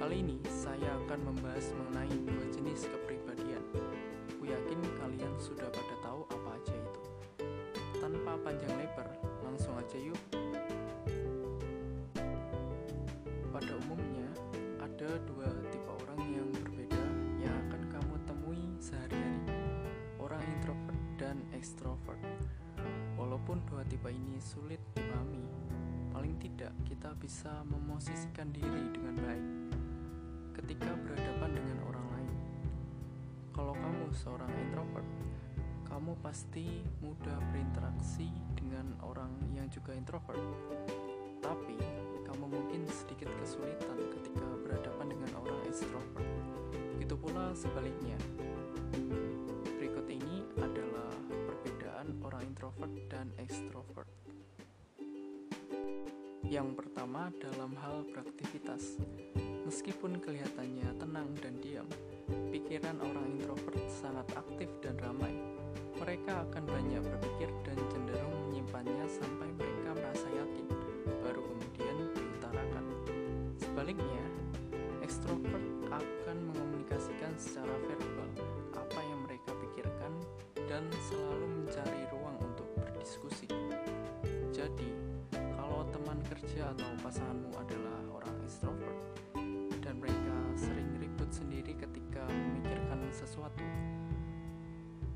Kali ini saya akan membahas mengenai dua jenis kepribadian. Aku yakin kalian sudah pada tahu apa aja itu. Tanpa panjang lebar, langsung aja yuk. Pada umumnya, ada dua tipe orang yang berbeda yang akan kamu temui sehari-hari. Orang introvert dan extrovert. Walaupun dua tipe ini sulit dipahami, paling tidak kita bisa memosisikan diri dengan baik ketika berhadapan dengan orang lain. Kalau kamu seorang introvert, kamu pasti mudah berinteraksi dengan orang yang juga introvert. Tapi, kamu mungkin sedikit kesulitan ketika berhadapan dengan orang extrovert. Begitu pula sebaliknya. Berikut ini adalah perbedaan orang introvert dan extrovert. Yang pertama dalam hal beraktivitas. Meskipun kelihatannya tenang dan diam, pikiran orang introvert sangat aktif dan ramai. Mereka akan banyak berpikir dan cenderung menyimpannya sampai mereka merasa yakin, baru kemudian diutarakan. Sebaliknya, ekstrovert akan mengomunikasikan secara verbal apa yang mereka pikirkan dan selalu mencari ruang untuk berdiskusi. Jadi, kalau teman kerja atau pasanganmu adalah orang ekstrovert, sendiri ketika memikirkan sesuatu.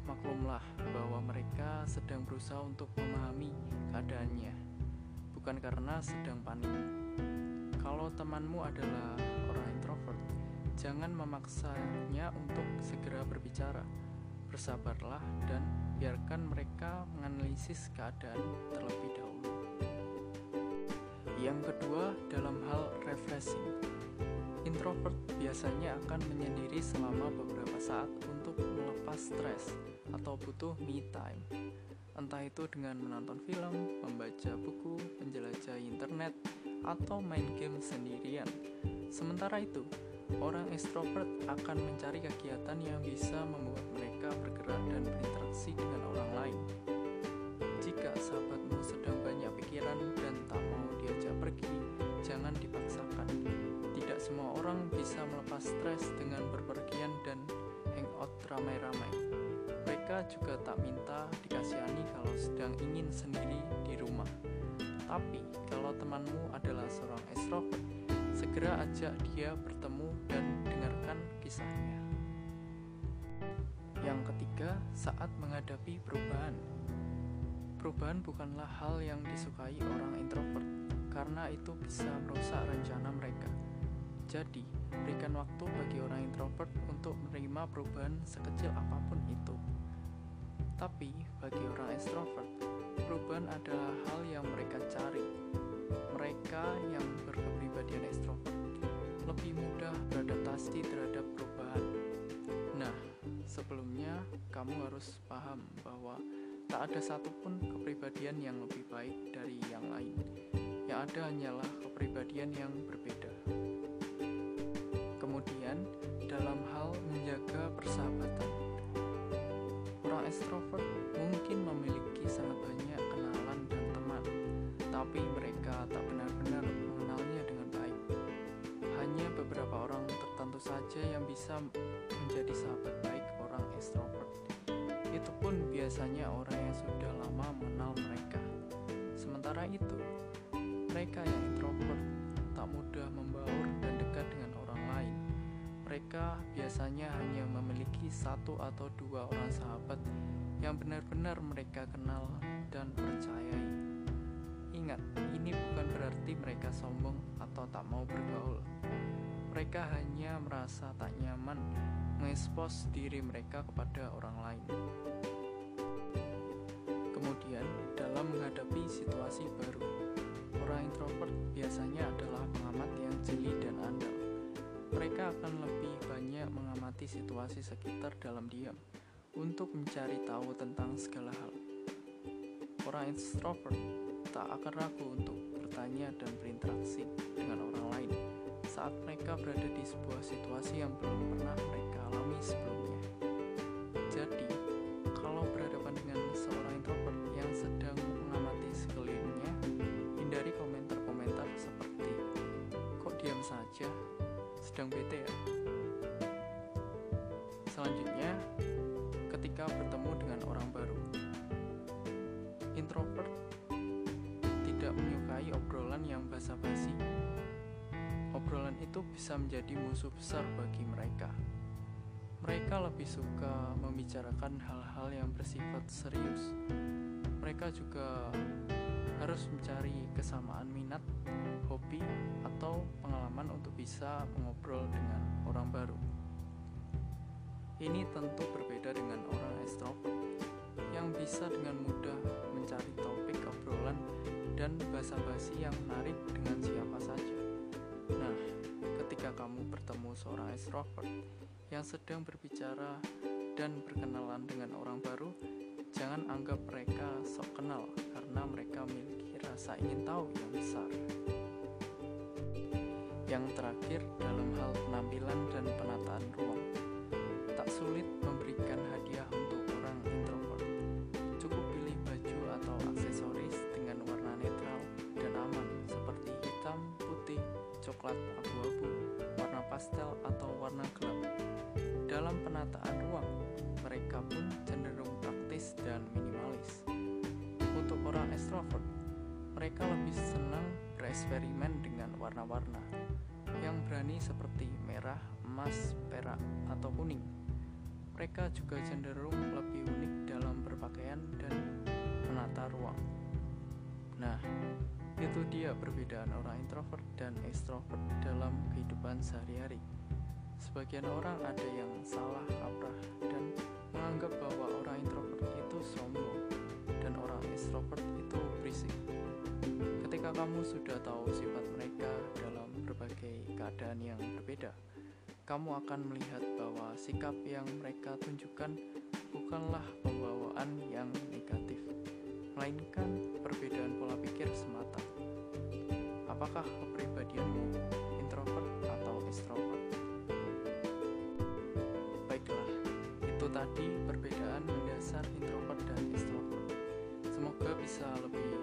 Maklumlah bahwa mereka sedang berusaha untuk memahami keadaannya, bukan karena sedang panik. Kalau temanmu adalah orang introvert, jangan memaksanya untuk segera berbicara. Bersabarlah dan biarkan mereka menganalisis keadaan terlebih dahulu. Yang kedua, dalam hal refreshing, Introvert biasanya akan menyendiri selama beberapa saat untuk melepas stres atau butuh me time. Entah itu dengan menonton film, membaca buku, menjelajahi internet, atau main game sendirian. Sementara itu, orang extrovert akan mencari kegiatan yang bisa membuat mereka bergerak dan berinteraksi dengan orang lain. Stres dengan berpergian dan hangout ramai-ramai. Mereka juga tak minta dikasihani kalau sedang ingin sendiri di rumah. Tapi, kalau temanmu adalah seorang extrovert, segera ajak dia bertemu dan dengarkan kisahnya. Yang ketiga, saat menghadapi perubahan. Perubahan bukanlah hal yang disukai orang introvert, karena itu bisa merusak rencana mereka. Jadi, berikan waktu bagi orang introvert untuk menerima perubahan sekecil apa pun itu. Tapi, bagi orang extrovert, perubahan adalah hal yang mereka cari. Mereka yang berkepribadian extrovert lebih mudah beradaptasi terhadap perubahan. Nah, sebelumnya kamu harus paham bahwa tak ada satupun kepribadian yang lebih baik dari yang lain. Yang ada hanyalah kepribadian yang berbeda. Dalam hal menjaga persahabatan, orang extrovert mungkin memiliki sangat banyak kenalan dan teman, tapi mereka tak benar-benar mengenalnya dengan baik. Hanya beberapa orang tertentu saja yang bisa menjadi sahabat baik orang extrovert. Itu pun biasanya orang yang sudah lama mengenal mereka. Sementara itu, mereka yang introvert tak mudah membaur Mereka biasanya hanya memiliki satu atau dua orang sahabat yang benar-benar mereka kenal dan percayai. Ingat, ini bukan berarti mereka sombong atau tak mau bergaul. Mereka hanya merasa tak nyaman mengekspos diri mereka kepada orang lain. Kemudian, dalam menghadapi situasi baru, Mereka akan lebih banyak mengamati situasi sekitar dalam diam untuk mencari tahu tentang segala hal. Orang extrovert tak akan ragu untuk bertanya dan berinteraksi dengan orang lain saat mereka berada di sebuah situasi yang belum pernah mereka alami sebelumnya. Sedang bete ya. Selanjutnya, ketika bertemu dengan orang baru. Introvert tidak menyukai obrolan yang basa-basi. Obrolan itu bisa menjadi musuh besar bagi mereka. Mereka lebih suka membicarakan hal-hal yang bersifat serius. Mereka juga harus mencari kesamaan minat, hobi, atau pengalaman untuk bisa mengobrol dengan orang baru. Ini tentu berbeda dengan orang ekstrovert yang bisa dengan mudah mencari topik obrolan dan basa-basi yang menarik dengan siapa saja. Nah, ketika kamu bertemu seorang ekstrovert yang sedang berbicara dan berkenalan dengan orang baru, jangan anggap mereka sok kenal karena mereka memiliki rasa ingin tahu yang besar. Yang terakhir dalam hal penampilan dan penataan ruang, tak sulit memberikan hadiah untuk orang introvert. Cukup pilih baju atau aksesoris dengan warna netral dan aman seperti hitam, putih, coklat, abu-abu, warna pastel atau warna gelap. Dalam penataan ruang, mereka pun cenderung praktis dan minimalis. Untuk orang extrovert, mereka lebih senang bereksperimen dengan warna-warna yang berani seperti merah, emas, perak, atau kuning. Mereka juga cenderung lebih unik dalam berpakaian dan menata ruang. Nah, itu dia perbedaan orang introvert dan extrovert dalam kehidupan sehari-hari. Sebagian orang ada yang salah kaprah dan menganggap bahwa orang introvert itu sombong dan orang extrovert itu berisik. Ketika kamu sudah tahu sifat mereka dalam berbagai keadaan yang berbeda, kamu akan melihat bahwa sikap yang mereka tunjukkan bukanlah pembawaan yang negatif, melainkan perbedaan pola pikir semata. Apakah kepribadianmu introvert atau extrovert? tadi perbedaan mendasar introvert dan extrovert. Semoga bisa lebih